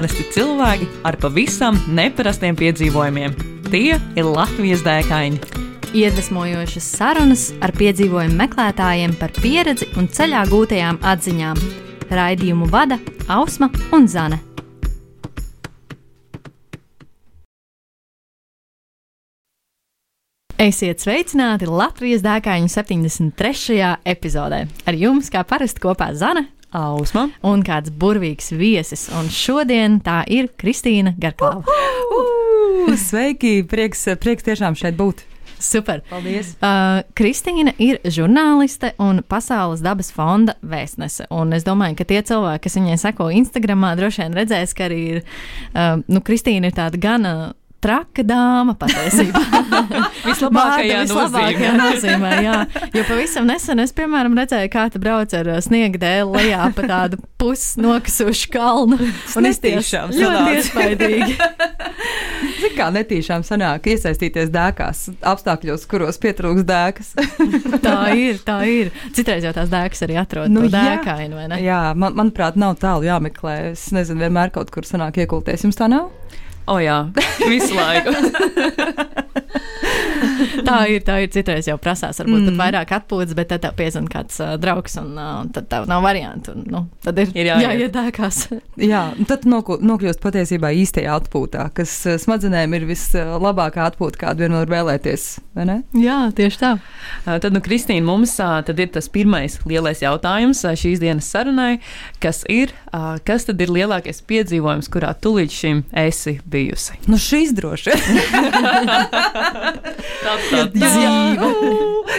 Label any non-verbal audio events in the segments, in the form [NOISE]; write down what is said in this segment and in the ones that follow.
Parasti cilvēki ar pavisam neparastiem piedzīvojumiem. Tie ir Latvijas dēkaini. Iedvesmojošas sarunas ar piedzīvojumu meklētājiem par pieredzi un ceļā gūtajām atziņām. Raidījumu vada Ausma un Zane. Esiet sveicināti Latvijas dēkaņu 73. epizodē. Ar jums, kā parasti, kopā Zana Ausma. un kāds burvīgs viesis. Un šodien tā ir Kristīna Garklava. Uh, sveiki! Prieks, prieks tiešām šeit būt. Super! Paldies! Uh, Kristīna ir žurnāliste un Pasaules dabas fonda vēstnese. Un es domāju, ka tie cilvēki, kas viņai seko Instagram, droši vien redzēs, ka arī ir, uh, nu, Kristīna ir tāda gana traka dāma patiesībā. [LAUGHS] Vislabākajā vislabākajā nozīmē. Jā, jo pavisam nesen es, piemēram, redzēju, kā tu brauc ar sniega dēlu lejā pa tādu pusnokasušu kalnu. Un es tieši ļoti iespaidīgi. [LAUGHS] Zini, kā netīšām sanāk iesaistīties dēkās, apstākļos, kuros pietrūks dēkas. [LAUGHS] Tā ir, tā ir. Citreiz jau tās dēkas arī atrod Nu, dēkainu, vai ne? Jā, man, manuprāt, nav tālu jāmeklē. Es nezinu, vienmēr kaut kur sanāk iekulties. Jums tā nav? O, jā, visu laiku. [LAUGHS] Tā ir, tā ir. Citreiz jau prasās, varbūt mm. vairāk atpūtas, bet tad piezina kāds uh, draugs, un uh, tad tev nav variantu. Un, nu, tad ir, Ir jāiet. jāiedēkās. [LAUGHS] Jā, un tad nokļūst patiesībā īstajā atpūtā, kas smadzenēm ir vislabākā atpūta, kādu vien var vēlēties. vai ne? Jā, tieši tā. Ā, Tad, nu, Kristīna, mums ā, tad ir tas pirmais lielais jautājums ā, šīs dienas sarunai, kas ir, ā, kas tad ir lielākais piedzīvojums, kurā tu līdz šim esi bijusi? Nu, šīs droši [LAUGHS] vien.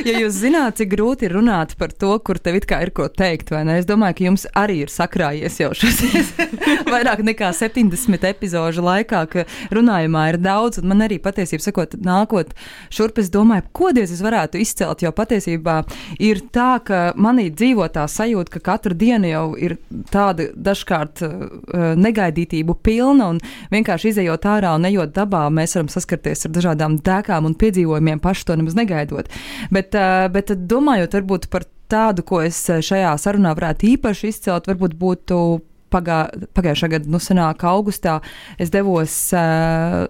Ja jūs zināt, cik grūti ir runāt par to, kur tev ir ko teikt, vai ne? Es domāju, ka jums arī ir sakrājies jau šis [LAUGHS] vairāk nekā 70 epizodu laikā, ka runājumā ir daudz, un man arī patiesībā sakot, nākot šurp, es domāju, ko Dievs es varētu izcelt, jo patiesībā ir tā, ka manī dzīvo tā sajūta, ka katru dienu jau ir tāda dažkārt uh, negaidītību pilna, un vienkārši izējot ārā un ejot dabā, mēs varam saskarties ar dažādām dēkām un piedzīvojumiem, paši to nemaz negaidot. Bet, uh, bet domājot varbūt par tādu, ko es uh, šajā sarunā varētu īpaši izcelt, varbūt būtu pagā, pagājušā gada, nu, senāk, augustā, es devos uh,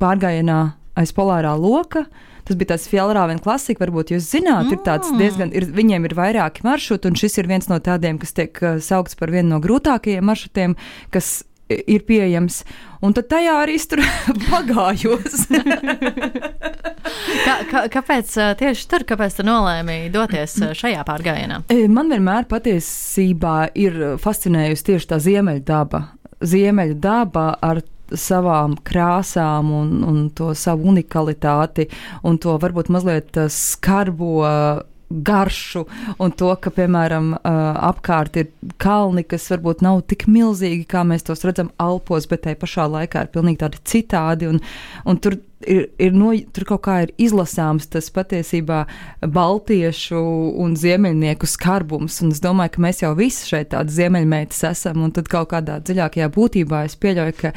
pārgājienā aiz polārā loka. Tas bija tāds fjellrāvena klasika, varbūt jūs zināt, ir tāds diezgan, ir, viņiem ir vairāki maršruti, un šis ir viens no tādiem, kas tiek uh, saukts par vienu no grūtākajiem maršrutiem, kas ir pieejams. Un tad tajā arī tur [LAUGHS] pagājos. Kā, kā, kāpēc tieši tur, kāpēc tu nolēmi doties šajā pārgājienā? E, Man vienmēr patiesībā ir fascinējusi tieši tā ziemeļdaba. Ziemeļdaba ar savām krāsām un, un to savu unikalitāti un to varbūt mazliet skarbo garšu un to, ka, piemēram, apkārt ir kalni, kas varbūt nav tik milzīgi, kā mēs tos redzam Alpos, bet tai pašā laikā ir pilnīgi tādi citādi. Un, un tur ir, ir no, tur kaut kā ir izlasāms tas patiesībā baltiešu un ziemeļnieku skarbums. Un es domāju, ka mēs jau visi šeit tādi ziemeļmeitas esam, un tad kaut kādā dziļākajā būtībā es pieļauju, ka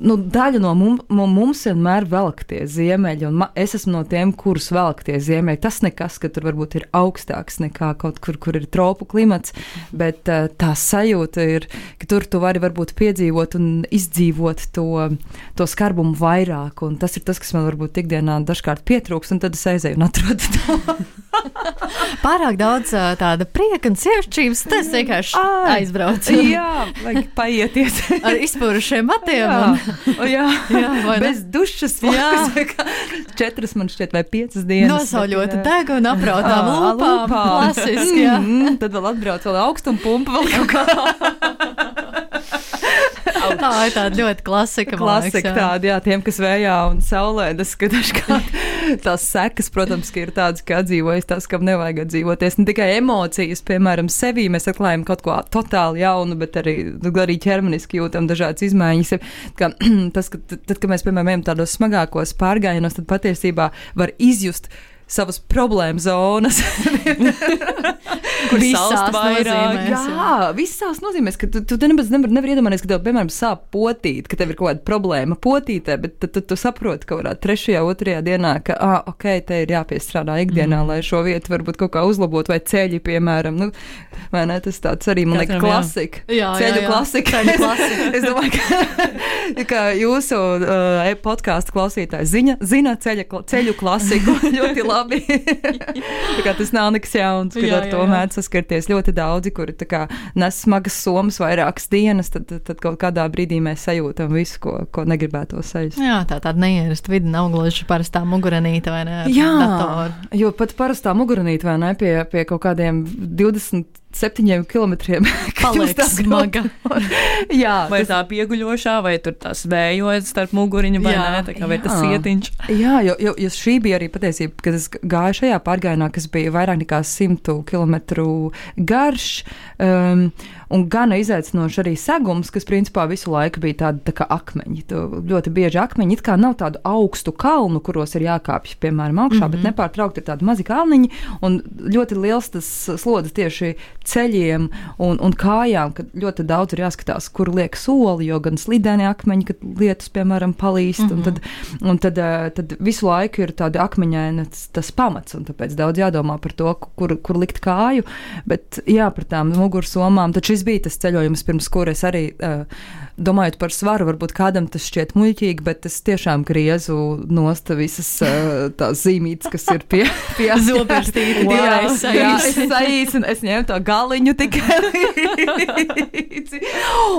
nu, daļa no mums, mums vienmēr velk tie ziemeļi, un es esmu no tiem, kurus velk tie ziemeļi. Tas nekas, ka tur varbūt ir augstāks nekā kaut kur, kur ir tropu klimats, bet uh, tā sajūta ir, ka tur tu vari varbūt piedzīvot un izdzīvot to, to skarbumu vairāk, un tas ir tas, kas man varbūt ikdienā dažkārt pietrūks, un tad es aizēju un atrodu to. [LAUGHS] Pārāk daudz ā, tāda prieka un ciešķības, tas vienkārši Ai. aizbraucu Jā, vajag paieties. [LAUGHS] ar izpūrušiem matiem. Un, [LAUGHS] o, jā. jā, bez dušas. Jā, [LAUGHS] četras man šķiet, vai piecas dienas. Nosauļota bet, jā. deguna, aprautām Ā, lūpām. Klasiski, jā. Mm, tad vēl atbrauc vēl augstuma pumpa. Vēl kaut kā [LAUGHS] Tā ir tāda ļoti klasika. man liekas, klasika jā. tāda, jā, tiem, kas vējā un saulē, tas, ka dažkārt tās sekas, protams, ir tādas, ka atdzīvojas tas, kam nevajag atdzīvoties. Ne tikai emocijas, piemēram, sevī mēs atklājam kaut ko totāli jaunu, bet arī, nu, arī ķermeniski jūtam dažādas izmaiņas. Ka, [CLEARS THROAT] tas, ka tad, kad mēs, piemēram, ejam tādos smagākos pārgājienos, tad patiesībā var izjust savas problēmu zonas. [LAUGHS] Kur Visās nozīmēs. Jā, visās nozīmēs, ka tu, tu nemaz nevar, nevar iedomāties, ka tev, piemēram, sāp potīt, ka tev ir kaut kāda problēma potītē, bet tad tu, tu saproti, ka varētu trešajā, otrajā dienā, ka, ah, ok, te ir jāpiestrādā ikdienā, mm. lai šo vietu varbūt kaut kā uzlabotu, vai ceļi, piemēram, nu, vai ne, tas tāds arī, man liekas, jā. klasika. Jā, jā, Ceļu jā. klasika. Ceļu klasika. [LAUGHS] es domāju, ka, [LAUGHS] ka jūsu uh, podkāstu klausītāji zina, zina ceļa, ceļu klasiku ļoti labi. [LAUGHS] Kā tas nav nekas jauns, kad Jā, ar to mēdz saskarties ļoti daudzi, kuri kā nes smagas somas vairākas dienas, tad, tad, kaut kādā brīdī mēs sajūtam visu, ko, ko negribētu sajust. Jā, tā tāda neierasta vide nav gluži parastā muguranīte vai ne? Jā, datoru. jo pat parastā muguranīte vai ne pie, pie kaut kādiem 27 km. [LAUGHS] Paliek smaga. Jā, Vai tas- tā pieguļošā, vai tur tas vējojas starp muguriņu, vai Jā, nē, tā kā vai tas jā. ietiņš. Jā, jo, jo, jo šī bija arī patiesība, kad es gāju šajā pārgājienā, kas bija vairāk nekā 100 km garš. Um, Un gana izaicinoši arī segums, kas principā visu laiku bija tādi tā kā akmeņi. Tu ļoti bieži akmeņi it kā nav tādu augstu kalnu, kuros ir jākāpj, piemēram, augšā, mm -hmm. bet nepārtraukti ir tādi mazi kalniņi un ļoti liels tas slodzi tieši ceļiem un, un kājām, kad ļoti daudz ir jāskatās, kur liek soli, jo gan slideni akmeņi, kad lietus, piemēram, palīst, mm -hmm. un, tad, un tad, eh, tad visu laiku ir tādi akmeņaini tas, tas pamats, un tāpēc daudz jādomā par to, kur, kur likt kāju, bet jā, par tām mugursomām, tad šis bija tas ceļojums, pirms kuras arī uh, domājot par svaru, varbūt kādam tas šķiet muļķīgi, bet es tiešām griezu nost visas uh, tās zīmītes, kas ir pie, [LAUGHS] pie Jā, divreiz jā, es saīsinu, es ņēmu to galiņu tikai [LAUGHS] līdzi.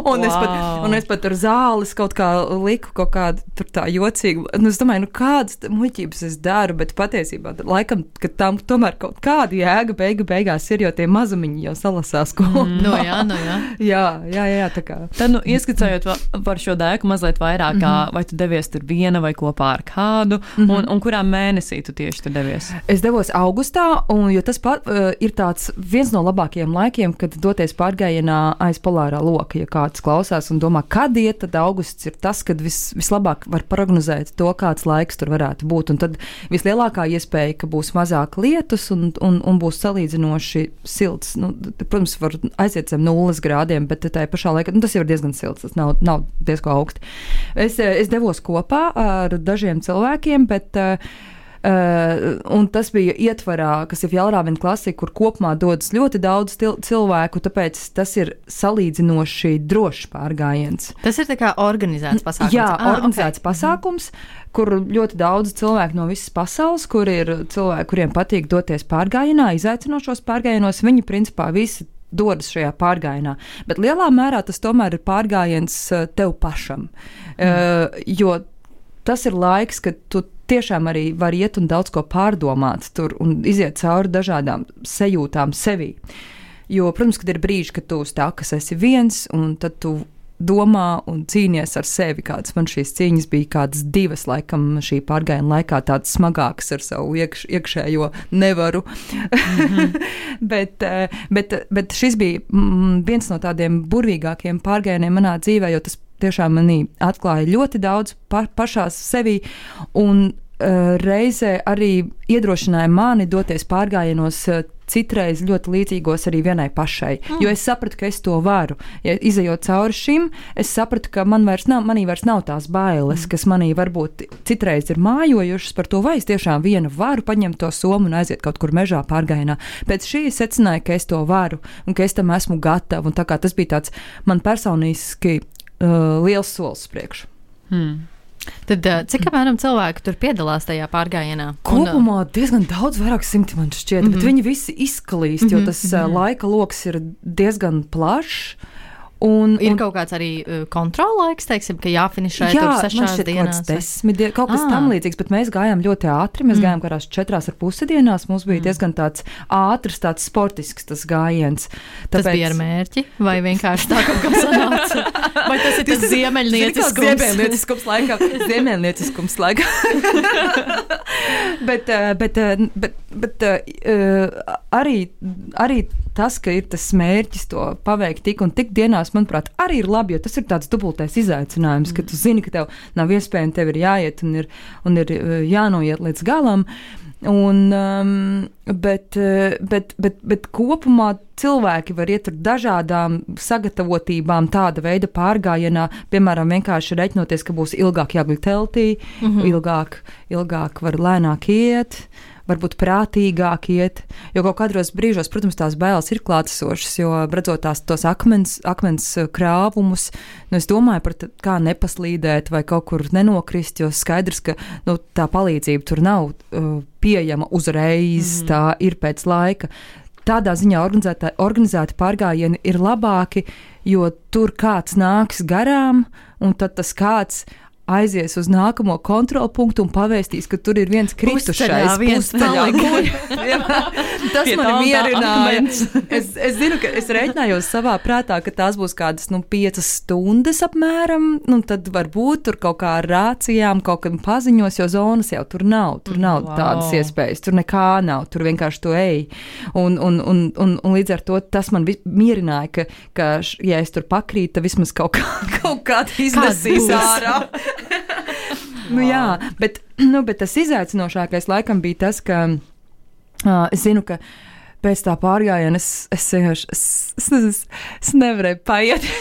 Un, es pat, Wow. un es pat ar zāles kaut kā liku kaut kādu tur tā jocīgu. Nu, es domāju, nu kādas muļķības es daru, bet patiesībā laikam, ka tam tomēr kaut kāda jēga beigu beigās ir, jo tie mazumiņi jau salasās kopā. Mm, no jā, no [LAUGHS] jā. Jā, jā, jā, tā kā. Tad, nu, ieskicējot va- par šo dēku mazliet vairāk, mm Mhm. -hmm. vai tu devies tur viena vai kopā ar kādu, mm -hmm. un, un kurā mēnesī tu tieši tur devies? Es devos augustā, un jo tas pat, uh, ir tāds viens no labākajiem laikiem, kad doties pārgājienā aiz polārā loka. Ja kāds klausās un domā, kad iet, tad augusts ir tas, kad vis, vislabāk var prognozēt to, kāds laiks tur varētu būt. Un tad vislielākā iespēja, ka būs mazāk lietus un, un, un būs salīdzinoši silts. Nu, protams, var aiziet zem nulles grādiem, bet tā pašā laikā nu, tas jau ir diezgan silts. Tas nav, nav diezgan augsti. Es, eh, es devos kopā ar dažiem cilvēkiem, bet. Uh, un tas bija ietvarā, kas ir Fjellrāvena klasika, kur kopumā dodas ļoti daudz cilvēku, tāpēc tas ir salīdzinoši drošs pārgājiens. Tas ir tā kā organizēts pasākums. Jā, Ah, organizēts ok. pasākums, kur ļoti daudz cilvēku no visas pasaules, kur ir cilvēki, kuriem patīk doties pārgājienā, izaicinošos pārgājienos, viņi principā visi dodas šajā pārgājienā. Bet lielā mērā tas tomēr ir pārgājiens eh, tev pašam. Mm. Uh, jo tas ir laiks, kad tu tiešām arī vari iet un daudz ko pārdomāt tur un iziet cauri dažādām sajūtām sevī. Jo, protams, kad ir brīži, kad tu uz tā, kas esi viens, un tad tu domā un cīnies ar sevi. Kādas man šīs cīņas bija, kādas divas, laikam, šī pārgājiena laikā, tādas smagākas ar savu iekš, iekšējo nevaru. Mm -hmm. [LAUGHS] bet, eh, bet, bet šis bija mm, viens no tādiem burvīgākiem pārgājieniem manā dzīvē, jo tas tiešām manī atklāja ļoti daudz pa, pašā sevī. Un, uh, reizē arī iedrošināja mani doties pārgājienos uh, citreiz ļoti līdzīgos arī vienai pašai. Mm. Jo es sapratu, ka es to varu. Ja izējot cauri šim, es sapratu, ka man vairs nav, manī vairs nav tās bailes, mm. kas manī varbūt citreiz ir mājojušas par to, vai es tiešām viena varu paņemt to somu un aiziet kaut kur mežā pārgājienā. Pēc šī es secināju, ka es to varu un ka es tam esmu gatava. Un tā kā tas bija tāds man personiski uh, liels solis priekš. Hmm. Tad uh, cik apmēram cilvēki tur piedalās tajā pārgājienā? Uh, Kopumā diezgan daudz, vairāk simti man šķiet, mm -hmm. bet viņi visi izklīst, jo Mhm, tas mm -hmm. laika lokus ir diezgan plašs. Un, Ir un, kaut kāds arī uh, kontrolaiks, teiksim, ka jāfinišē jā, tur sešās dienās. desmit dienas, kaut kas Ah. tam līdzīgs, bet mēs gājām ļoti ātri. Mēs Mm. gājām kādās četrās ar pusi dienās. Mums bija mm. diezgan tāds ātrs, tāds sportisks tas gājiens. Tas bija ar mērķi, vai vienkārši tā kaut kā sanāca? [LAUGHS] Vai tas ir tas ziemeļnieciskums? Ziemeļnieciskums laikā. Ziemeļnieciskums laikā. [LAUGHS] bet, eh, bet, bet, bet eh, arī, arī tas, ka ir tas mērķis to paveikt tik un tik dienās, manuprāt, arī ir labi, jo tas ir tāds dubultais izaicinājums, ka tu zini, ka tev nav iespējams, tev ir jāiet un ir, un ir eh, jānoiet līdz galam. Un, um, bet, uh, bet, bet, bet kopumā cilvēki var iet ar dažādām sagatavotībām, tāda veida pārgājienā, piemēram, vienkārši reiķinoties, ka būs ilgāk jāguļ teltī, mm -hmm. ilgāk, ilgāk var lēnāk iet varbūt prātīgāk iet. Jo kaut kādos brīžos, protams, tās bailes ir klātesošas, jo redzot tās, tos akmens, akmens uh, krāvumus, nu, es domāju par tā, kā nepaslīdēt vai kaut kur nenokrist, jo skaidrs, ka nu, tā palīdzība tur nav uh, pieejama uzreiz, mm. tā ir pēc laika. Tādā ziņā organizēti pārgājieni ir labāki, jo tur kāds nāks garām, un tad tas kāds aizies uz nākamo kontrolpunktu un pavēstīs, ka tur ir viens kritušais pusceļā. [LAUGHS] Tas man mierināja. Es, es zinu, ka es reiķinājos savā prātā, ka tās būs kādas nu, piecas stundas apmēram, nu, tad varbūt tur kaut kā ar rācijām kaut kam paziņos, jo zonas jau tur nav. Tur nav wow. tādas iespējas, tur nekā nav, tur vienkārši to ej. Un, un, un, un, un līdz ar to tas man mierināja, ka, ka ja es tur pakrītu, tad vismaz kaut, kā, [LAUGHS] kaut kāda iznesīs ārā. Nu, jā, bet, nu, bet tas izaicinošākais laikam bija tas, ka uh, es zinu, ka pēc tā pārgājiena es, es vienkārši es, es, es, es nevarēju paiet. [LAUGHS]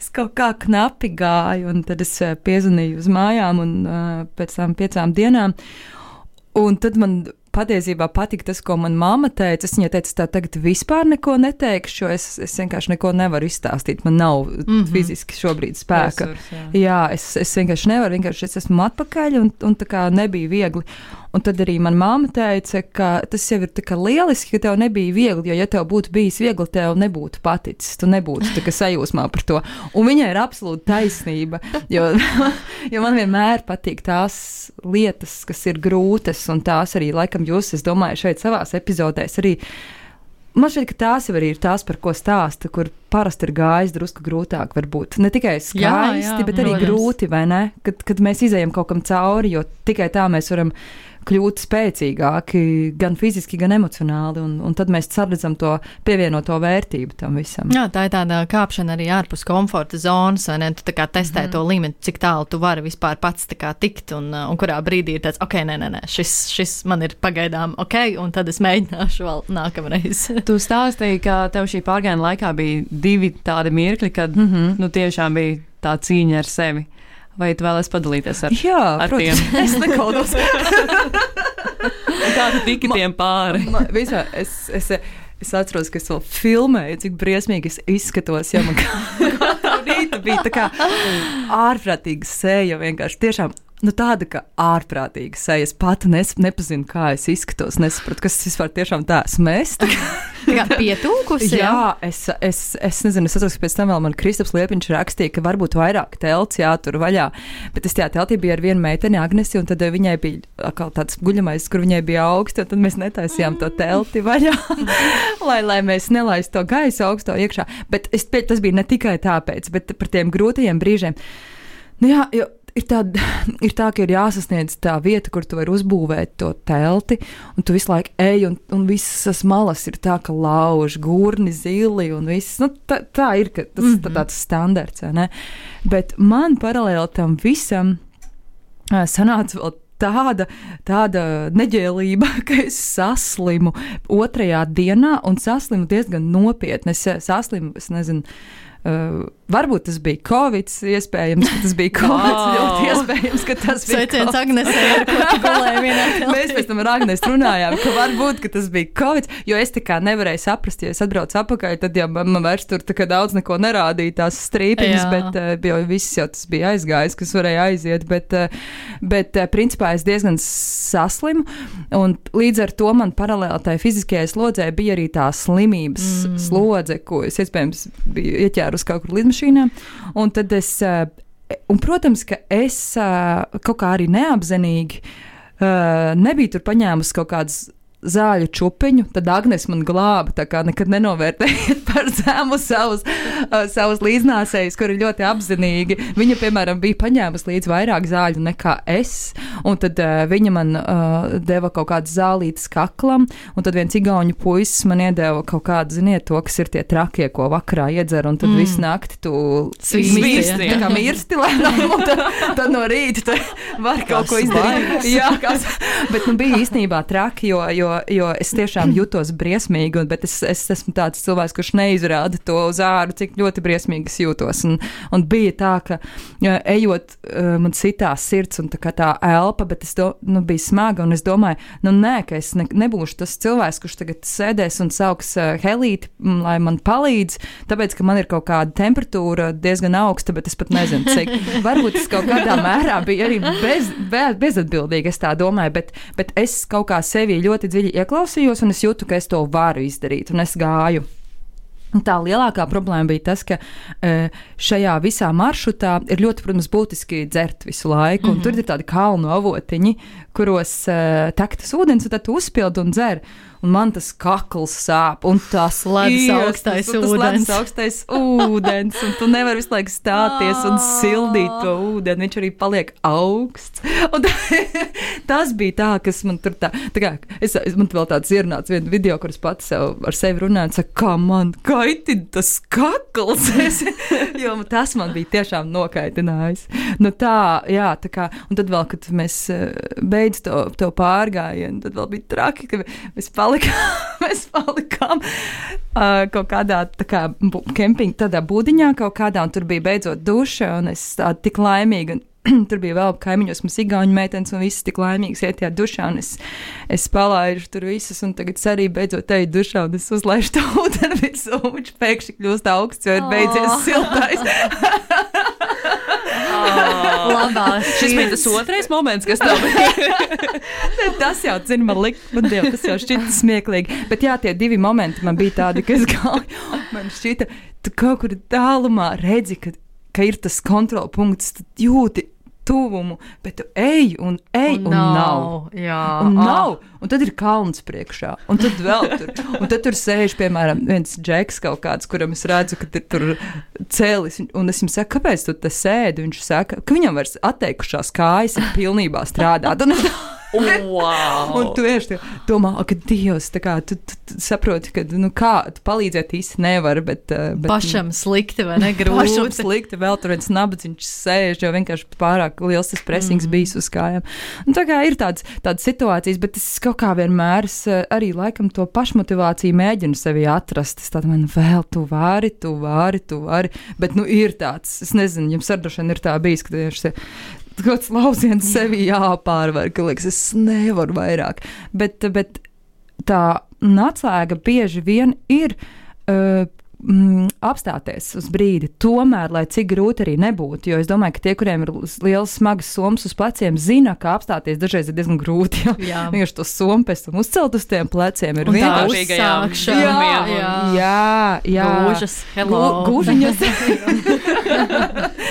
Es kaut kā knapi gāju, un tad es piezvanīju uz mājām, un uh, pēc tam piecām dienām. Un tad man patiesībā patika tas, ko manā māte teica. Es viņai teicu, tā tagad vispār neko neteikšu, jo es, es vienkārši neko nevaru izstāstīt. Man nav mm -hmm. fiziski šobrīd spēka. Resurs, jā, jā es, es vienkārši nevaru, vienkārši es esmu atpakaļ un, un tā kā nebija viegli. Un tad arī manā māte teica, ka tas jau ir lieliski, ka tev nebija viegli, jo, ja tev būtu bijis viegli, tev nebūtu paticis, tu nebūtu sajūsmā par to. Un viņai ir absolūti taisnība, jo, [LAUGHS] jo man vienmēr patīk tās lietas, kas ir grūtas, un tās arī, laikam, jūs, es domāju, šeit savās epizodēs arī. Man šķiet, ka tās jau ir tās, par ko stāsta, kur parasti ir gājis drusku grūtāk. Varbūt. Ne tikai skaisti, jā, jā, bet arī protams. grūti, vai ne? Kad, kad mēs izējām kaut kam cauri, jo tikai tā mēs varam kļūt spēcīgāki gan fiziski, gan emocionāli. Un, un tad mēs saredzam to pievienoto vērtību tam visam. Jā, tā ir tāda kāpšana arī ārpus komforta zonas, vai ne? Tu tā kā testē mm. to līmeni, cik tālu tu vari vispār pats tikt, un, un kurā brīdī ir tāds, ok, nē, nē, nē šis, šis man ir pagaidām ok, un tad es mēģināšu vēl nākamreiz. [LAUGHS] tu stāstīji, ka tev šī pārgājiena laikā bija divi tādi mirkļi, kad mm -hmm. nu, tiešām bija tā cīņa ar sevi. Vai tu vēlēsies padalīties ar, Jā, ar protams. tiem? [LAUGHS] es nekaudos. Kā tu tiki tiem pāri? Ma, visā, es, es, es atceros, ka es vēl filmēju, cik briesmīgi es izskatos. Ja man kā [LAUGHS] rīta bija tā kā ārprātīga seja, vienkārši tiešām nu, tāda kā ārprātīga seja. Es pat nes, nepazinu, kā es izskatos, nesaprotu, kas tas vispār tiešām tā esmu. Es [LAUGHS] tā kā pietūkusi. jā, es, es, es nezinu, es atceros, ka pēc tam vēl man Kristaps Liepiņš rakstīja, ka varbūt vairāk telts jātur vaļā. Bet es tajā teltī biju ar vienu meiteni, Agnesi, un tad viņai bija tāds guļamais, kur viņai bija augsts, un tad mēs netaisījām to telti vaļā, [LAUGHS] lai, lai mēs nelaistu to gaisu augsto iekšā. Bet es, tas bija ne tikai tāpēc, bet par tiem grūtajiem brīžiem. Nu jā, jo ir, tāda, [LAUGHS] ir tā, ka ir jāsasniedz tā vieta, kur tu vari uzbūvēt to telti, un tu visu laiku ej, un, un visas malas ir tā, ka lauž gurni, zili, un viss. Nu, tā, tā ir tas mm -hmm. tā, tāds standarts, ne? Bet man paralēli tam visam sanāca vēl tāda, tāda neģēlība, [LAUGHS] ka es saslimu otrajā dienā un saslimu diezgan nopietni. Es saslimu, es nezinu, varbūt tas bija Covid, iespējams, ka tas bija [LAUGHS] Covid. Wow. Ļoti iespējams, ka tas bija Sveiciens Agnesē, ar ko tu [LAUGHS] gulēji vienā telpā. Mēs pēc tam ar Agnes runājām, ka varbūt ka tas bija Covid, jo es tā kā nevarēju saprast, ja es atbraucu atpakaļ, tad jau man, man vairs tur daudz neko nerādīja tās strīpiņas, Jā. bet uh, jau viss jau tas bija aizgājis, kas varēja aiziet, bet, uh, bet uh, principā es diezgan saslimu, un līdz ar to man paralēli tai fiziskajai slodzē bija arī tā slimības mm. slodze, ko es iespējams biju ieķēru uz kaut kur lidmašīnā. Un tad es, eh, un, protams, ka es eh, kaut kā arī neapzinīgi eh, nebiju tur paņēmusi kaut kādas zāļu čupiņu, tad Agnēs man glāba. Tā kā nekad nenovērtējiet [LAUGHS] par zemu savus, uh, savus līdznāsējus, kuri ļoti apzinīgi. Viņa, piemēram, bija paņēmusi līdzi vairāk zāļu nekā es, un tad uh, viņa man uh, deva kaut kādas zālītes kaklam, un tad viens igauņu puisis man iedeva kaut kādu, ziniet, to, kas ir tie trakie, ko vakarā iedzer, un tad mm. visu nakti tu Svīsti, tā kā mirsti lēnām, un tad, tad no rīta tu vari kaut ko izdarīt. Jā, kas, bet nu, bija īstenībā traki, jo, jo, jo es tiešām [CLEARS THROAT] jutos briesmīgi, un, bet es, es esmu tāds cilvēks, kurš neizrāda to uz āru, cik ļoti briesmīgi es jūtos. Un, un bija tā, ka ejot, uh, man sitās sirds un tā, tā elpa, bet es to nu, bija smaga, un es domāju, nu nē, ka es ne, nebūšu tas cilvēks, kurš tagad sēdēs un sauks uh, helīti, m, lai man palīdz, tāpēc, ka man ir kaut kāda temperatūra diezgan augsta, bet es pat nezinu, cik. [LAUGHS] Varbūt tas kaut kādā mērā bija arī bez, bez, bezatbildīgi, es tā domāju, bet, bet es kaut kā sevi ļoti dziļi ieklausījos, un es jūtu, ka es to varu izdarīt, un es gāju. Tā lielākā problēma bija tas, ka e, šajā visā maršrutā ir ļoti, protams, būtiski dzert visu laiku. Mm -hmm. Tur ir tādi kalnu avotiņi, kuros uh, tek tas ūdens, un tad tu uzpildi un dzer. Un man tas kakls sāp, un tas Ledus augstais un tas ūdens. ledus augstais ūdens, un tu nevari visu laiku stāties un sildīt to ūdeni. Viņš arī paliek augsts. Un [LAUGHS] tas bija tā, kas man tur tā, tā kā, es, es man vēl tāds ierunāts vienu video, kuras pats sev, ar sevi runāju, un saka, kā man kaitina tas kakls. [LAUGHS] Es, jo tas man bija tiešām nokaitinājis. Nu tā, jā, tā kā, un tad vēl, kad mēs eh, beidz to, to pārgājienu, tad vēl bija traki, ka mēs palikām, [LAUGHS] mēs palikām uh, kaut kādā tā kā bu- kemping, tādā būdiņā kaut kādā, un tur bija beidzot duša, un es tāda tik laimīga. un [CLEARS THROAT] Tur bija vēl kaimiņos, mums igauņu meitenes, un visas tik laimīgas iet tajā dušā. un Es, es palaidu tur visas, un tagad es arī beidzot eju dušā, un es uzlaižu to [LAUGHS] ūdeni virsū. un Viņš pēkšņi kļūst augsts, jo ir beidzies Oh. siltais. [LAUGHS] [LAUGHS] Labā, Šis bija tas otrais moments, kas tev bija. [LAUGHS] Tas jau, zinu, man liekas, man Diev, tas jau šķita smieklīgi. Bet jā, tie divi momenti man bija tādi, ka es gāju. [LAUGHS] Man šķita, tu kaut kur tālumā redzi, ka, ka ir tas kontrolpunkts, tu jūti tuvumu, bet tu ej un ej un, un nav. Jā, Un ah. nav, un tad ir kalns priekšā, un tad vēl tur. Un tad tur sēž, piemēram, viens džeks kaut kāds, kuram es redzu, ka ir tur cēlis. Un es viņam saku, kāpēc tu te sēdi? Viņš saka, ka viņam vairs atteikušās kājas ir pilnībā strādāt. Un, es- wow. un tu vienkārši domā, "Ak, ka Dievs, tā kā tu, tu, tu saproti, ka, nu kā, tu palīdzēt īsti nevar, bet. eh, bet Pašam slikti vai ne? [LAUGHS] Pašam Grūti. slikti, vēl tur viens nabadzīgs sēž, jo vienkārši pārāk liels tas presings mm. bijis uz kājām. Un tā kā ir tādas, tādas situācijas, bet es kaut kā vienmēr es, eh, arī laikam to pašmotivāciju mēģinu sevi atrast. Es tādu man vēl, tu vari, tu vari, tu vari. Bet nu ir tāds, es nezinu, jums ar droši vien ir tā bijis, ka tieši kaut kāds lauciens sevi jāpārvar, ka liekas, es nevaru vairāk. Bet, bet tā atslēga bieži vien ir. Uh, mm, apstāties uz brīdi, tomēr, lai cik grūti arī nebūtu. Jo es domāju, ka tie, kuriem ir liels, smags somas uz pleciem, zina, ka apstāties dažreiz ir diezgan grūti. Jo vienkārši to somu pēc tam uzcelt uz tiem pleciem ir vienkārši. Uzsākšana. jā, jā. Jā, jā. Gūžas, hello. Gūžiņas.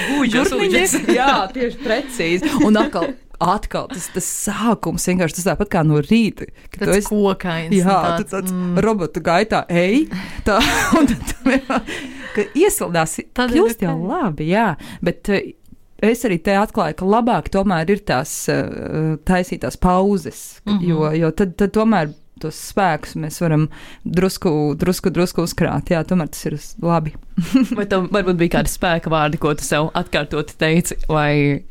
Gūžas, Gurniņas. [LAUGHS] gūžas. Jā, tieši precīzi. Un atkal, atkal tas, tas sākums vienkārši tas tāpat kā no rīta. kad Tas esi- kokains. Jā, un tu tāds mm. robotu gaitā ej, tā, [LAUGHS] un tad tu iesildās, Tad ir kļūst jau labi, jā, bet eh, es arī te atklāju, ka labāk tomēr ir tās uh, taisītās pauzes, mm. -hmm. jo, jo tad, tad tomēr tos spēkus mēs varam drusku, drusku, drusku uzkrāt, jā, tomēr tas ir labi. [LAUGHS] Vai tam varbūt bija kādi spēka vārdi, ko tu sev atkārtot teici, vai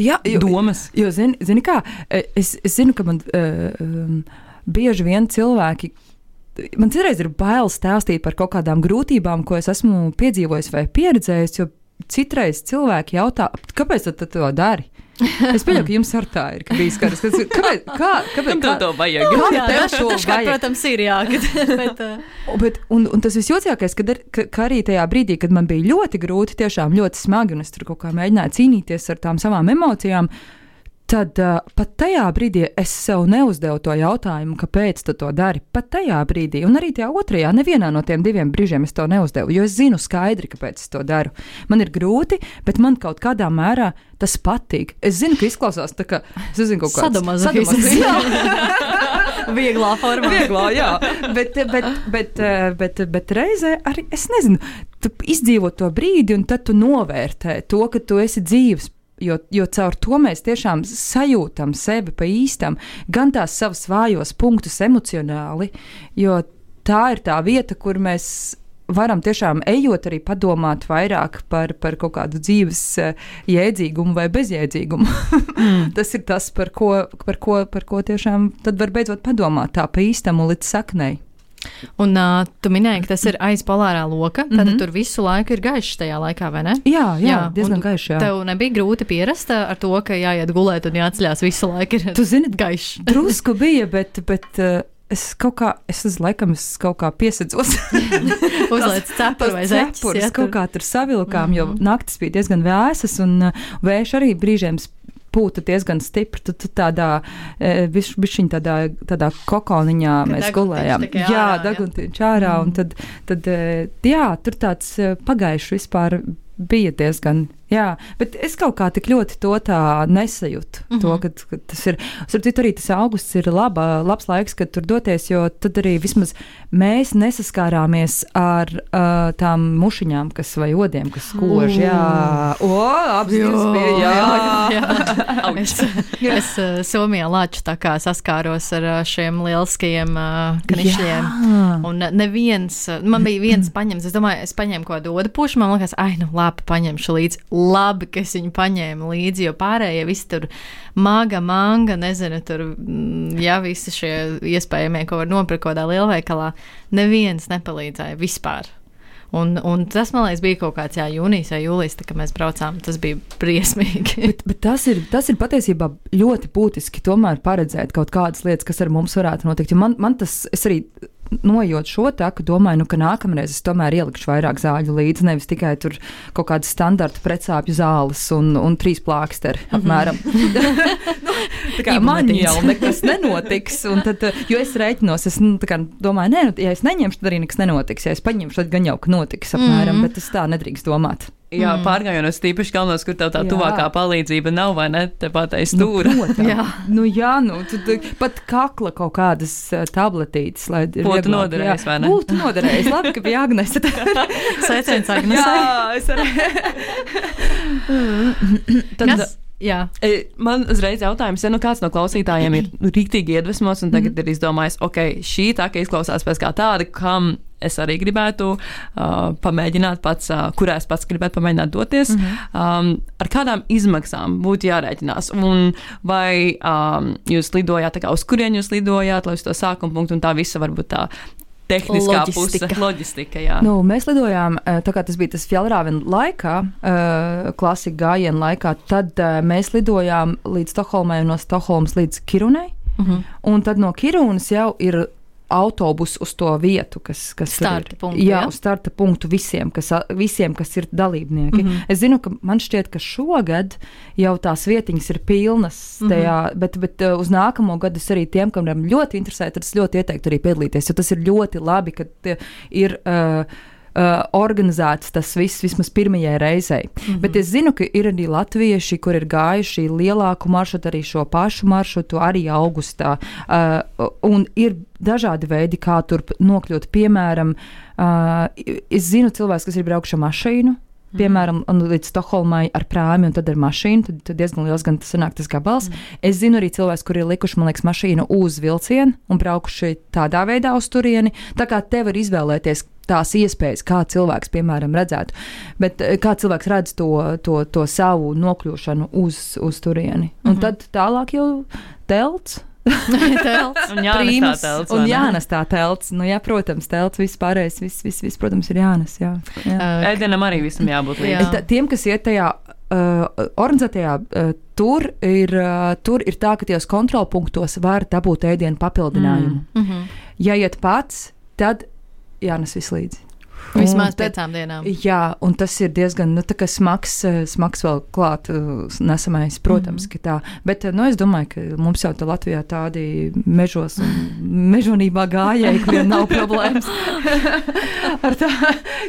Jā, domas? Jo, zini, zini kā, e, es, es zinu, ka man uh, bieži vien cilvēki. Man citreiz ir bail stāstīt par kaut kādām grūtībām, ko es esmu piedzīvojis vai pieredzējis, jo citreiz cilvēki jautā, kāpēc tu to dari? Es pieņemu, ka jums ar tā ir ka bijis kāds, kas kāpēc, kā, kāpēc, kā, to vajag? Kā Jā, tev to dažkārt, vajag? protams, ir jā. [LAUGHS] Bet, uh, Bet, un, un tas visjocīgākais, kad ar, ka, ka arī tajā brīdī, kad man bija ļoti grūti, tiešām ļoti smagi, un es tur kaut kā mēģināju cīnīties ar tām savām emocijām, tad uh, pat tajā brīdī es sev neuzdevu to jautājumu, kāpēc tu to dari. Pat tajā brīdī, un arī tajā otrajā, nevienā no tiem diviem brīžiem es to neuzdevu, jo es zinu skaidri, kāpēc es to daru. Man ir grūti, bet man kaut kādā mērā tas patīk. Es zinu, ka izklausās tā, ka es zinu, kaut kāds sadomazohisms. [LAUGHS] Vieglā formā. Vieglā, jā. Bet, bet, bet, bet, bet reizē arī es nezinu, tu izdzīvo to brīdi, un tad tu novērtē to, ka tu esi dzīves Jo, jo caur to mēs tiešām sajūtam sevi pa īstam, gan tās savas vājos punktus emocionāli, jo tā ir tā vieta, kur mēs varam tiešām ejot arī padomāt vairāk par, par kaut kādu dzīves eh, jēdzīgumu vai bezjēdzīgumu. mm. [LAUGHS] tas ir tas, par ko, par, ko, par ko tiešām tad var beidzot padomāt tā pa īstam un līdz saknei. Un uh, tu minēji, ka tas ir aiz polārā loka. Tad mm -hmm. tur visu laiku ir gaišs tajā laikā, vai ne? Jā, jā, jā diezgan gaišs. Jā. Tev nebija grūti pierast ar to, ka jāiet gulēt un jāatceļās visu laiku. Ir tu zini, gaišs. [LAUGHS] Drusku bija, bet. bet uh, Es kaut kā, es uz laikam, es kaut kā piesadzos. [LAUGHS] Uzliek cepuri vai zeķus. Ja, kaut kā tur savilkām, mm -hmm. jo mhm. naktis bija diezgan vēsas un vējš arī brīžiem pūta diezgan stipri. Tad tādā, bišķiņ e, tādā, tādā kokoniņā mēs gulējām. Jā, daguntiņš ārā, un tad, tad, e, jā, tur tāds e, pagaišs vispār bija diezgan. Jā, bet es kaut kā tik ļoti to tā nesajūtu. Mm -hmm. to, kad, kad tas ir. Starp arī tas augusts ir laba, labs laiks, kad tur doties, jo tad arī vismaz mēs nesaskārāmies ar uh, tām mušiņām, kas vai odiem, kas kož. Mm. Jā, o, apziņas bija. Jā, jā. jā. [LAUGHS] es, [LAUGHS] es uh, Somijā lāču tā kā saskāros ar šiem lieliskajiem uh, knišļiem. Jā. Un neviens, man bija viens paņems, es domāju, es paņēmu kaut kādu odu pušu, man liekas, ai, nu labi, paņemšu līdzi labi, ka es viņu paņēmu līdzi, jo pārējie visi tur maga, manga, nezinu, tur, mm, jā, visi šie iespējamie, ko var nopirkt kādā lielveikalā, neviens nepalīdzēja vispār. Un, un tas, man liekas, bija kaut kāds jā, jūnijas vai jūlijas, kad mēs braucām. Tas bija briesmīgi. bet, bet tas, ir, tas ir patiesībā ļoti būtiski tomēr paredzēt kaut kādas lietas, kas ar mums varētu notikt. Jo man, man tas, arī Nojot šo taku, domāju, nu, ka nākamreiz es tomēr ielikšu vairāk zāļu līdzi, nevis tikai tur kaut kādas standarta precāpju zāles un, un trīs plāksteri mm -hmm. apmēram. [LAUGHS] tā kā man jau nekas nenotiks, tad, jo es reiķinos, es nu, kā, domāju, nē, nu, ja es neņemšu, tad arī nekas nenotiks. Ja es paņemšu, tad gan jau ka notiks apmēram, mm -hmm. bet es tā nedrīkst domāt. Jā, mm. pārgājienos tīpaši kalnos, kur tev tā jā. tuvākā palīdzība nav, vai ne? Tepat aiz nu, stūra. Nu, jā, nu, jā nu, tad pat kakla kaut kādas tabletītes, lai būtu noderējis, vai ne? Būtu noderējis. Labi, ka bija Agnese. [LAUGHS] Sveiciens Agnesei. Jā, es arī. [LAUGHS] tad, Kas? Jā. E, man uzreiz jautājums, ja nu kāds no klausītājiem ir [CLEARS THROAT] rīktīgi iedvesmots un tagad mm -hmm. ir izdomājis, ok, šī tā kā izklausās pēc kā tāda, kam es arī gribētu uh, pamēģināt pats, uh, kurā es pats gribētu pamēģināt doties, mm -hmm. um, ar kādām izmaksām būtu jārēķinās. Un vai um, jūs lidojāt, uz kurien jūs lidojāt, lai uz to sākuma punktu un tā visa varbūt tā tehniskā loģistika. puse, [LAUGHS] loģistika. Jā. Nu, mēs lidojām, tā kā tas bija tas Fjellrāvena laikā, klasika gājiena laikā, tad mēs lidojām līdz Stokholmai un no Stokholmas līdz Kirunai. Uh mhm. -huh. Un tad no Kirunas jau ir autobusu uz to vietu, kas, kas starta ir. Punktu, jā, jā, uz starta punktu visiem, kas, visiem, kas ir dalībnieki. Mm -hmm. Es zinu, ka man šķiet, ka šogad jau tās vietiņas ir pilnas, tajā, mm -hmm. bet, bet uh, uz nākamo gadu es arī tiem, kam ļoti interesē, tad es ļoti ieteiktu arī piedalīties, jo tas ir ļoti labi, ka ir. Uh, uh, organizēts tas viss vismaz pirmajai reizei. Mm -hmm. Bet es zinu, ka ir arī latvieši, kur ir gājuši lielāku maršrutu, arī šo pašu maršrutu, arī augustā. Uh, un ir dažādi veidi, kā tur nokļūt. Piemēram, uh, es zinu cilvēkus, kas ir braukuši ar mašīnu. Mhm. Piemēram, līdz Stokholmai ar prāmi un tad ar mašīnu. Tad, tad diezgan liels gan tas sanāk tas gabals. Mm. Es zinu arī cilvēkus, kuri ir likuši, man liekas, mašīnu uz vilcienu un braukuši tādā veidā uz turieni. Tā kā te var izvēlēties, tās iespējas, kā cilvēks, piemēram, redzētu. Bet eh, kā cilvēks redz to, to, to savu nokļūšanu uz, uz turieni. Un mm -hmm. tad tālāk jau telts. [LAUGHS] telts, un Jānis tā telts. Un Jānis tā telts. Nu, jā, protams, telts, viss pārējais, viss, viss, viss protams, ir Jānis. Jā, jā. Ēdienam arī visam jābūt līdzi. Jā. Tiem, kas iet tajā uh, organizētajā uh, tur, ir, uh, tur ir tā, ka tajos kontrolpunktos var dabūt ēdienu papildinājumu. Mm. Mm -hmm. Ja iet pats, tad jānes viss līdzi. Vismaz piecām dienām. Jā, un tas ir diezgan nu, smags, eh, smags vēl klāt uh, nesamais, protams, mm -hmm. ka tā. Bet eh, nu, es domāju, ka mums jau tā Latvijā tādi mežos un [LAUGHS] mežonībā gājēji, kuriem nav problēmas [LAUGHS] ar tā,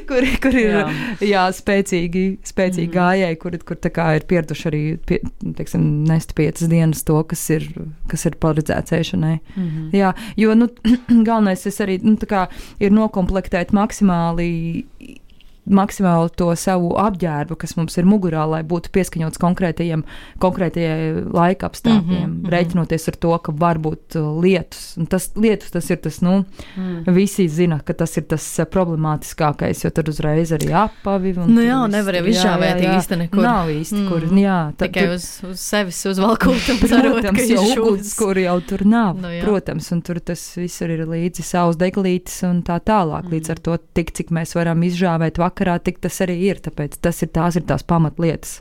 kur, kur ir jā. Jā. Jā, spēcīgi, spēcīgi mm -hmm. gājēji, kur, kur tā kā ir pieraduši arī pie, teiksim, nest piecas dienas to, kas ir, kas ir paredzēts ēšanai. Mm -hmm. Jā, jo nu, [CLEARS THROAT] galvenais ir arī nu, tā kā ir nokomplektēt maksimāli. I. Maksimāli to savu apģērbu, kas mums ir mugurā, lai būtu pieskaņots konkrētajiem, konkrētajai laika apstākļiem, mm -hmm, rēķinoties ar to, ka var būt uh, lietus. Un tas lietus tas ir tas, nu, Mm. visi zina, ka tas ir tas uh, problemātiskākais, jo tad uzreiz arī apavi. un Nu jā, nevar jau izžāvēt īsti nekur. Nav īsti, mm. kur, jā. tad Tikai uz, uz sevis uzvalkot un [LAUGHS] cerot, ka jau šūdas. ugunskura jau tur nav. Nu jā. protams, un tur tas viss ir līdzi savus deglītes un tā tālāk. Mm. Līdz ar to, tik, cik mēs varam izžāvēt vakarā, tik tas arī ir. Tāpēc tas ir tās, ir tās pamatlietas.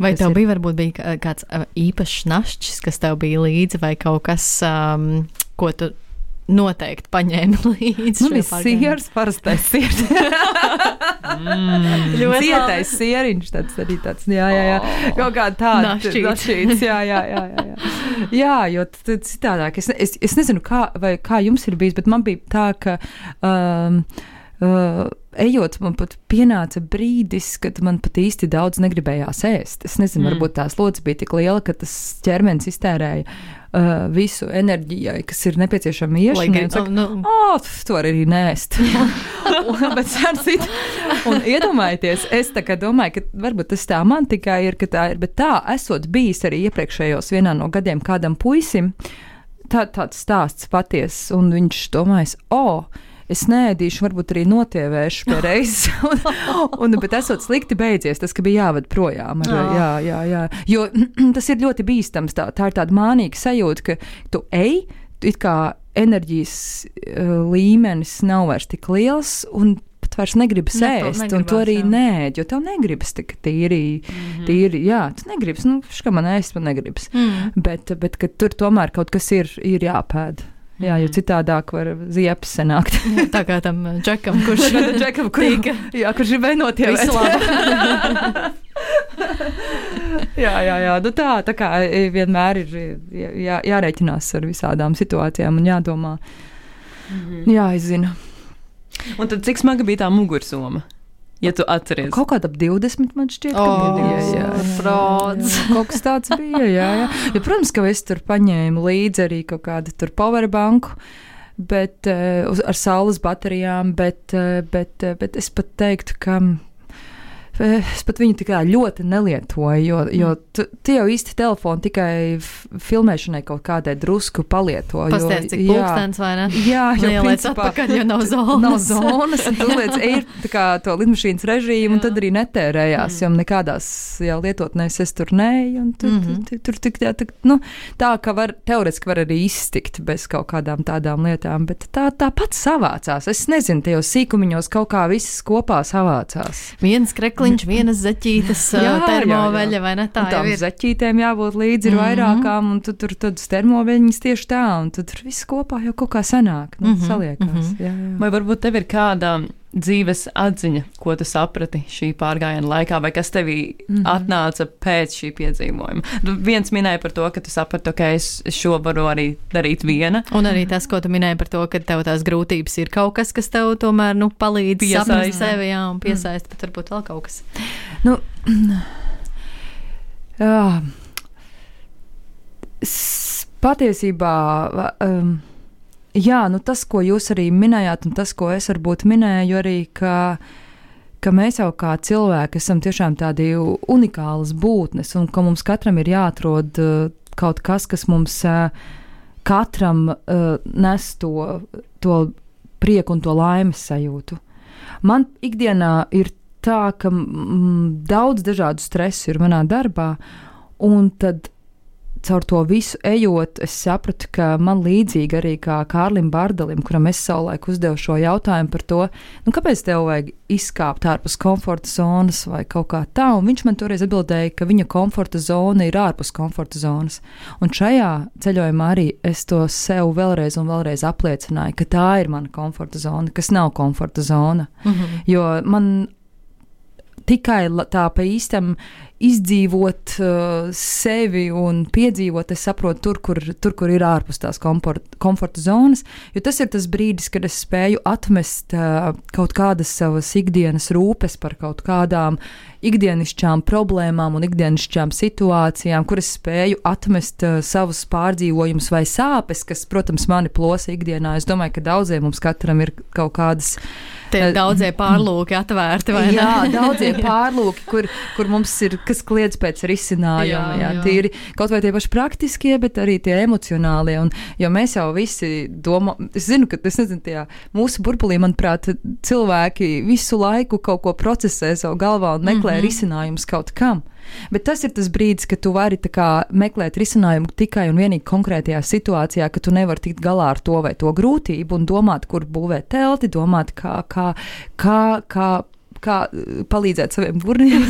Vai Tas tev ir- bija varbūt bija kā- kāds īpašs našķis, kas tev bija līdzi, vai kaut kas, um, ko tu noteikti paņēmi [LAUGHS] līdzi? Man bija siers, parastais siers. Mm. Ļoti Cietais sieriņš, tāds arī tāds, jā, jā, jā. Oh. Kaut kā tāds Našķīts. jā, jā, jā, jā, jā. jo citādāk, es, es, es nezinu, kā, vai, kā jums ir bijis, bet man bija tā, ka, um, uh, ejot, man pat pienāca brīdis, kad man pat īsti daudz negribējās ēst. Es nezinu, Mm. varbūt tās lodziņas bija tik liela, ka tas ķermenis iztērēja uh, visu enerģiju, kas ir nepieciešama iešanai. un saka, nu, Oh, vari arī nēst. [LAUGHS] Bet sācīt, un iedomājieties, es tā kā domāju, ka varbūt tas tā man tikai ir, ka tā ir, bet tā esot bijis arī iepriekšējos vienā no gadiem kādam puisim, tā, tāds stāsts patiess, un viņš domājas, o, oh, es nēdīšu, varbūt arī notievēšu [LAUGHS] pie reizes. un, un, bet esot slikti beidzies, tas, bija jāved projām. Ar, Oh. jā, jā, jā. Jo [CLEARS THROAT] tas ir ļoti bīstams. Tā, tā ir tāda mānīga sajūta, ka tu ej, it kā enerģijas uh, līmenis nav vairs tik liels. Un, Pat vairs negribi Nepa- sēst, un tu negribas, arī nē, jo tev negribas tik tīri, Mhm. tīri, jā, tu negribas, nu, kā man ēst, man negribas. mm. Bet, bet tur tomēr kaut kas ir, ir jāpēd. Jā, jo citādāk var ziepes sanākt. [LAUGHS] Jā, tā kā tam uh, džekam, [LAUGHS] kurš Džekam, kur, [LAUGHS] tika jā, kurš ir labu. jā, jā, jā. Nu tā, tā kā e, vienmēr ir jā, jā, jārēķinās ar visādām situācijām un jādomā, Mhm. jāizzina. Un tad cik smaga bija tā mugursoma? Ja tu atceries, Kaut kāda ap 20 man šķiet, ka O, bija. Jā, jā, jā, jā, kaut kas tāds bija. Jā, jā. [GASPS] Ja, protams, ka es tur paņēmu līdzi arī kaut kādu tur powerbanku. Bet, uh, ar saules baterijām, bet, uh, bet, uh, bet es pat teiktu, ka eh, es pat viņu tikai ļoti nelietoju, jo, jo tu, tu jau īsti telefonu tikai filmēšanai kaut kādai drusku palieto. jo- Pastāst, cik pulkstens vai ne? Jā, jau Ieliec principā atpakaļ, jo nav [LAUGHS] zonas. Nav zonas, un tu liec [LAUGHS] ir tā kā to lidmašīnas režīmu, un tad arī netērējās, Mm. jo nekādās jau lietotnēs es tur neju, un tu, mm. -hmm. tu, tur tik tā, tā, nu, tā, ka var, teoretiski var arī iztikt bez kaut kādām tādām lietām, bet tā, tā pats savācās. Es nezinu, tajos sīkumiņos kaut kā viss kopā savācās. Viens krekliņš, vienas zeķītes, Jā, jā, termoveļa vai ne? Tā tām zeķītēm jābūt līdzi ir Mhm. vairākām, un tu tur tādas termoveļas tieši tā, un tu tur viss kopā jau kaut kā sanāk, nu, Mhm, saliekās. mhm. Jā, jā. vai varbūt tev ir kāda dzīves atziņa, ko tu saprati šī pārgājiena laikā, vai kas tevī Mhm. atnāca pēc šī piedzīvojuma? Nu, Viens minēja par to, ka tu saprati, ka es šo varu arī darīt viena. Un arī tas, ko tu minēji par to, ka tev tās grūtības ir kaut kas, kas tev tomēr nu, palīdz saprast sevi jā, un piesaist, bet varbūt vēl kaut kas. Nu, jā, [CLEARS THROAT] s- patiesībā, um, jā, nu tas, ko jūs arī minējāt, un tas, ko es varbūt minēju, arī, ka, ka mēs jau kā cilvēki esam tiešām tādi unikālas būtnes, un ka mums katram ir jāatrod uh, kaut kas, kas mums uh, katram uh, nes to, to prieku un to laimes sajūtu. Man ikdienā ir tā, ka mm, daudz dažādu stresu ir manā darbā, un tad caur to visu ejot, es sapratu, ka man līdzīgi arī kā Kārlim Bardelim, kuram es savulaik uzdevu šo jautājumu par to, nu, kāpēc tev vajag izkāpt ārpus komforta zonas vai kaut kā tā, un viņš man toreiz atbildēja, ka viņa komforta zona ir ārpus komforta zonas. Un šajā ceļojumā arī es to sev vēlreiz un vēlreiz apliecināju, ka tā ir mana komforta zona, kas nav komforta zona. Mm -hmm. Jo man tikai tā pa īstam izdzīvot uh, sevi un piedzīvot, es saprotu, tur, kur, tur, kur ir ārpus tās komfort, komforta zonas. Jo tas ir tas brīdis, kad es spēju atmest uh, kaut kādas savas ikdienas rūpes par kaut kādām ikdienišķām problēmām un ikdienišķām situācijām, kuras spēju atmest uh, savus pārdzīvojumus vai sāpes, kas, protams, mani plosa ikdienā. Es domāju, ka daudziem mums katram ir kaut kādas. Tie daudzie pārlūki atvērti, vai ne? Jā, daudzie pārlūki, kur, kur mums ir kas kliedz pēc risinājuma. Jā, jā, jā. Tīri kaut vai tie paši praktiskie, bet arī tie emocionālie. Un, jo mēs jau visi domājam, es zinu, ka tas nezinu, tajā mūsu burbulī, manuprāt, cilvēki visu laiku kaut ko procesē savā galvā un meklē mm -hmm. risinājumus kaut kam. Bet tas ir tas brīdis, kad tu vari kā, meklēt risinājumu tikai un vienīgi konkrētajā situācijā, ka tu nevari tikt galā ar to vai to grūtību un domāt, kur būvēt telti, domāt, kā, kā, kā, kā kā uh, palīdzēt saviem burniem,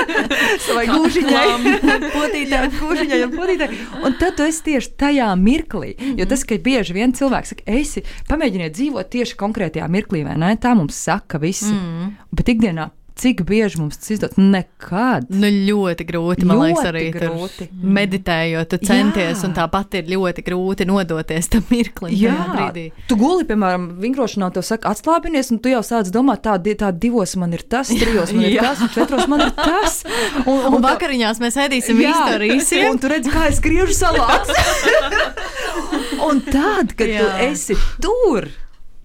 [LAUGHS] savai gūžiņai, [LAUGHS] potītē, gūžiņai un potītē. Un tad tu esi tieši tajā mirklī. Jo tas, ka bieži vien cilvēks saka, esi, pamēģiniet dzīvot tieši konkrētajā mirklī, vai ne? Tā mums saka visi. Mm. Bet ikdienā Cik bieži mums tas izdodas? Nekad. Nu, ļoti grūti, man ļoti liekas, arī grūti. meditējot, tu centies, Jā. un tāpat ir ļoti grūti nodoties tam mirklim. Jā, brīdī. Tu guli, piemēram, vingrošanā, tev saka, atslābinies, un tu jau sāc domāt, tā, tā divos man ir tas, trijos man ir Jā. tas, un četros man ir tas. [LAUGHS] Un, un, un vakariņās mēs ēdīsim izdarīsim. Un tu redzi, kā es griežu salātu. [LAUGHS] un tad, kad Jā. tu esi tur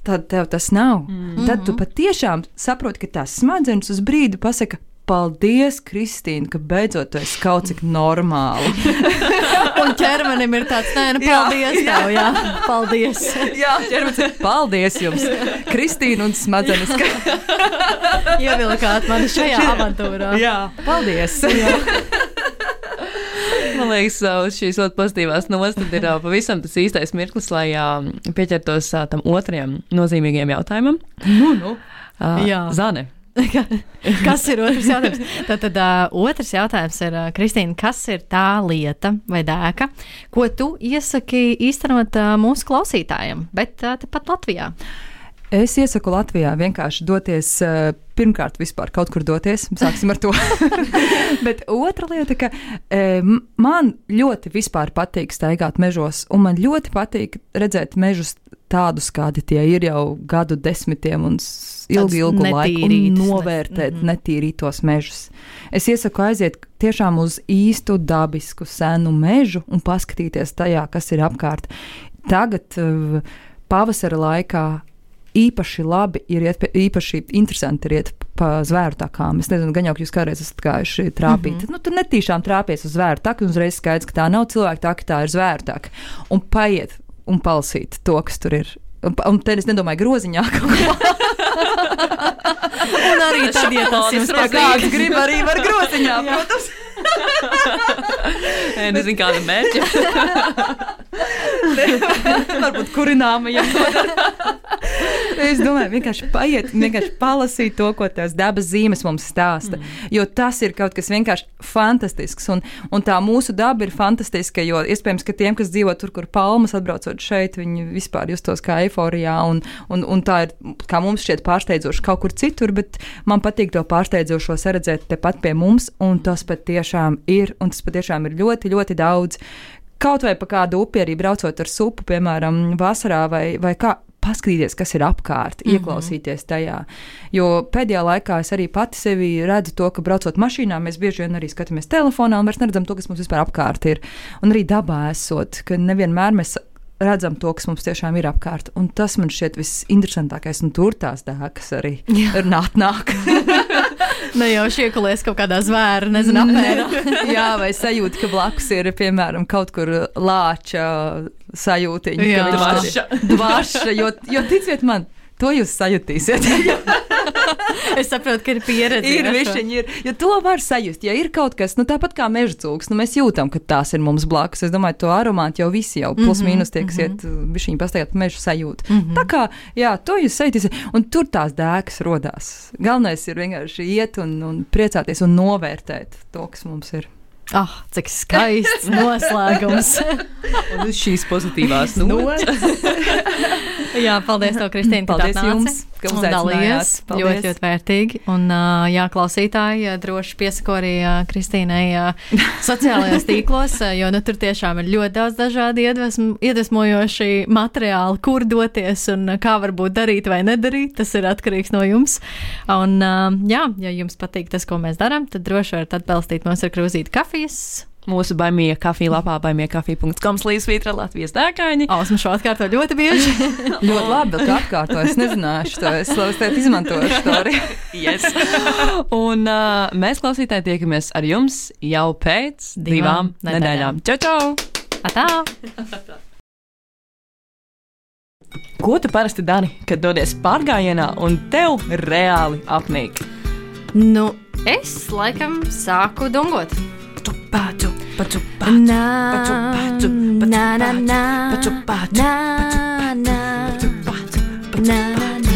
tad tev tas nav. Mm -hmm. Tad tu patiešām saproti, ka tās smadzenes uz brīdi pasaka. Paldies, Kristīne, ka beidzot tu esi kaut cik normāli. [LAUGHS] un ķermenim ir tāds, nē, nu, paldies, jā, tev, jā, paldies. [LAUGHS] jā, ķermenis ir paldies jums, Kristīne un smadzenes. [LAUGHS] Ievilkāt mani šajā avantūrā. Jā, paldies. jā. Man liekas, šīs ļoti pozitīvās nostas ir pavisam tas īstais mirklis, lai pieķertos tam otrajam nozīmīgajam jautājumam. Nu, nu. Jā, Zane. kas ir otrs jautājums? Tad, tad uh, otrs jautājums ir, uh, Kristīna, kas ir tā lieta vai dēka, ko tu iesaki īstenot uh, mūsu klausītājiem, bet uh, tepat Latvijā? Es iesaku Latvijā vienkārši doties, uh, pirmkārt, vispār kaut kur doties. Sāksim ar to. [LAUGHS] Bet otra lieta, ka um, man ļoti patīk staigāt mežos, un man ļoti patīk redzēt mežus tādus, kādi tie ir jau gadu desmitiem un ilgu, ilgu laiku, un novērtēt mm -hmm. netīrītos mežus. Es iesaku aiziet tiešām uz īstu dabisku senu mežu un paskatīties tajā, kas ir apkārt. Tagad, uh, pavasara laikā, īpaši labi ir iet, īpaši interesanti ir iet pa zvēru takām. Es nezinu, gan jau jūs kādreiz esat gājuši trāpīt. Mm -hmm. nu, tur netīšām trāpīties uz zvēru taku, un uzreiz skaidrs, ka tā nav cilvēka taka, tā ir zvēru taka. Un paiet un palasīt to, kas tur ir. Un, un te es nedomāju groziņā kaut ko. [LAUGHS] un arī tad, ja tas jums kāds grib, arī var groziņā, protams. [LAUGHS] Nē, nezinu, kāda mērķa. [LAUGHS] Varbūt kurināmajam. es domāju, vienkārši paiet, vienkārši palasīt to, ko tās dabas zīmes mums stāsta. Mm. Jo tas ir kaut kas vienkārši fantastisks. Un, un tā mūsu daba ir fantastiska, jo iespējams, ka tiem, kas dzīvo tur, kur palmas atbraucot šeit, viņi vispār justos kā eiforijā. Un, un, un tā ir, kā mums šķiet, pārsteidzoši kaut kur citur, bet man patīk to pārsteidzošo redzēt tepat pie mums, un tas patiešām ir, un tas patiešām ir ļoti, ļoti daudz. Kaut vai pa kādu upi arī braucot ar supu, piemēram, vasarā vai, vai kā, paskatīties, kas ir apkārt, mm -hmm. ieklausīties tajā. Jo pēdējā laikā es arī pati sevi redzu to, ka braucot mašīnā, mēs bieži vien arī skatāmies telefonā un vairs neredzam to, kas mums vispār apkārt ir. Un arī dabā esot, ka nevienmēr mēs redzam to, kas mums tiešām ir apkārt. Un tas man šķiet visinteresantākais, un tur tās dēkas arī nāk. nāk. [LAUGHS] ne jau šiekulies kaut kādā zvēra, nezinu, apmērā. [LAUGHS] Jā, vai sajūta, ka blakus ir, piemēram, kaut kur lāča sajūtiņa. Jā, dvaša. dvaša, jo, jo ticiet man, to jūs sajutīsiet. [LAUGHS] es saprotu, ka ir pieredze. ir višķiņi, ir. Jo to var sajust. Ja ir kaut kas, nu tāpat kā meža cūks, nu mēs jūtam, ka tās ir mums blakus. Es domāju, to aromātu jau visi jau plus mīnus tie, kas iet višķiņi pastaigāt pa mežu sajūt. Tā kā, jā, to jūs sajūtīsiet, un tur tās dēkas rodās. Galvenais ir vienkārši iet un, un priecāties un novērtēt to, kas mums ir. Ah, oh, cik skaists [LAUGHS] noslēgums. Un uz šīs pozitīvās nots. [LAUGHS] jā, paldies, tev, Kristīna. Paldies jums, ka uzaicinājāt. Ļoti, ļoti vērtīgi. Un, jā, klausītāji, droši piesako arī Kristīnai [LAUGHS] sociālajos tīklos, jo nu, tur tiešām ir ļoti daudz dažādi iedvesm, iedvesmojoši materiāli, kur doties un kā varbūt darīt vai nedarīt. Tas ir atkarīgs no jums. Un, jā, ja jums patīk tas, ko mēs darām, tad droši varat atbalstīt mūs ar krūzīti kafijas. Mūsu baimīga kafija lapā, baimīgakafija.com līdzsvītra Latvijas dēkaini. Ausma šo atkārto ļoti bieži. [LAUGHS] ļoti labi, ka atkārto. Es nezināšu to. Es tev izmantošu to arī. [LAUGHS] yes. Un uh, mēs klausītāji tiekamies ar jums jau pēc divām, divām nedēļām. Čau, čau! Atā! Ko tu parasti dari, kad dodies pārgājienā un tev reāli apnīk? Nu, es laikam sāku dungot. Pacu, pacu, pacu, pacu, pacu, na, na, na, pacu, pacu, na, na, pacu, pacu, na, na, na.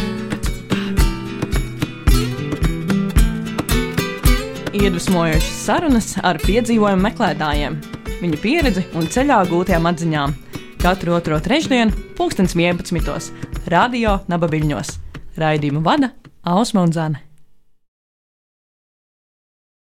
Iedvesmojošas sarunas ar piedzīvojumu meklētājiem, viņu pieredzi un ceļā gūtajām atziņām. Katru otro trešdienu, pulkstens 11. Radio Nabaviļņos. Raidījumu vada Ausma un Zana.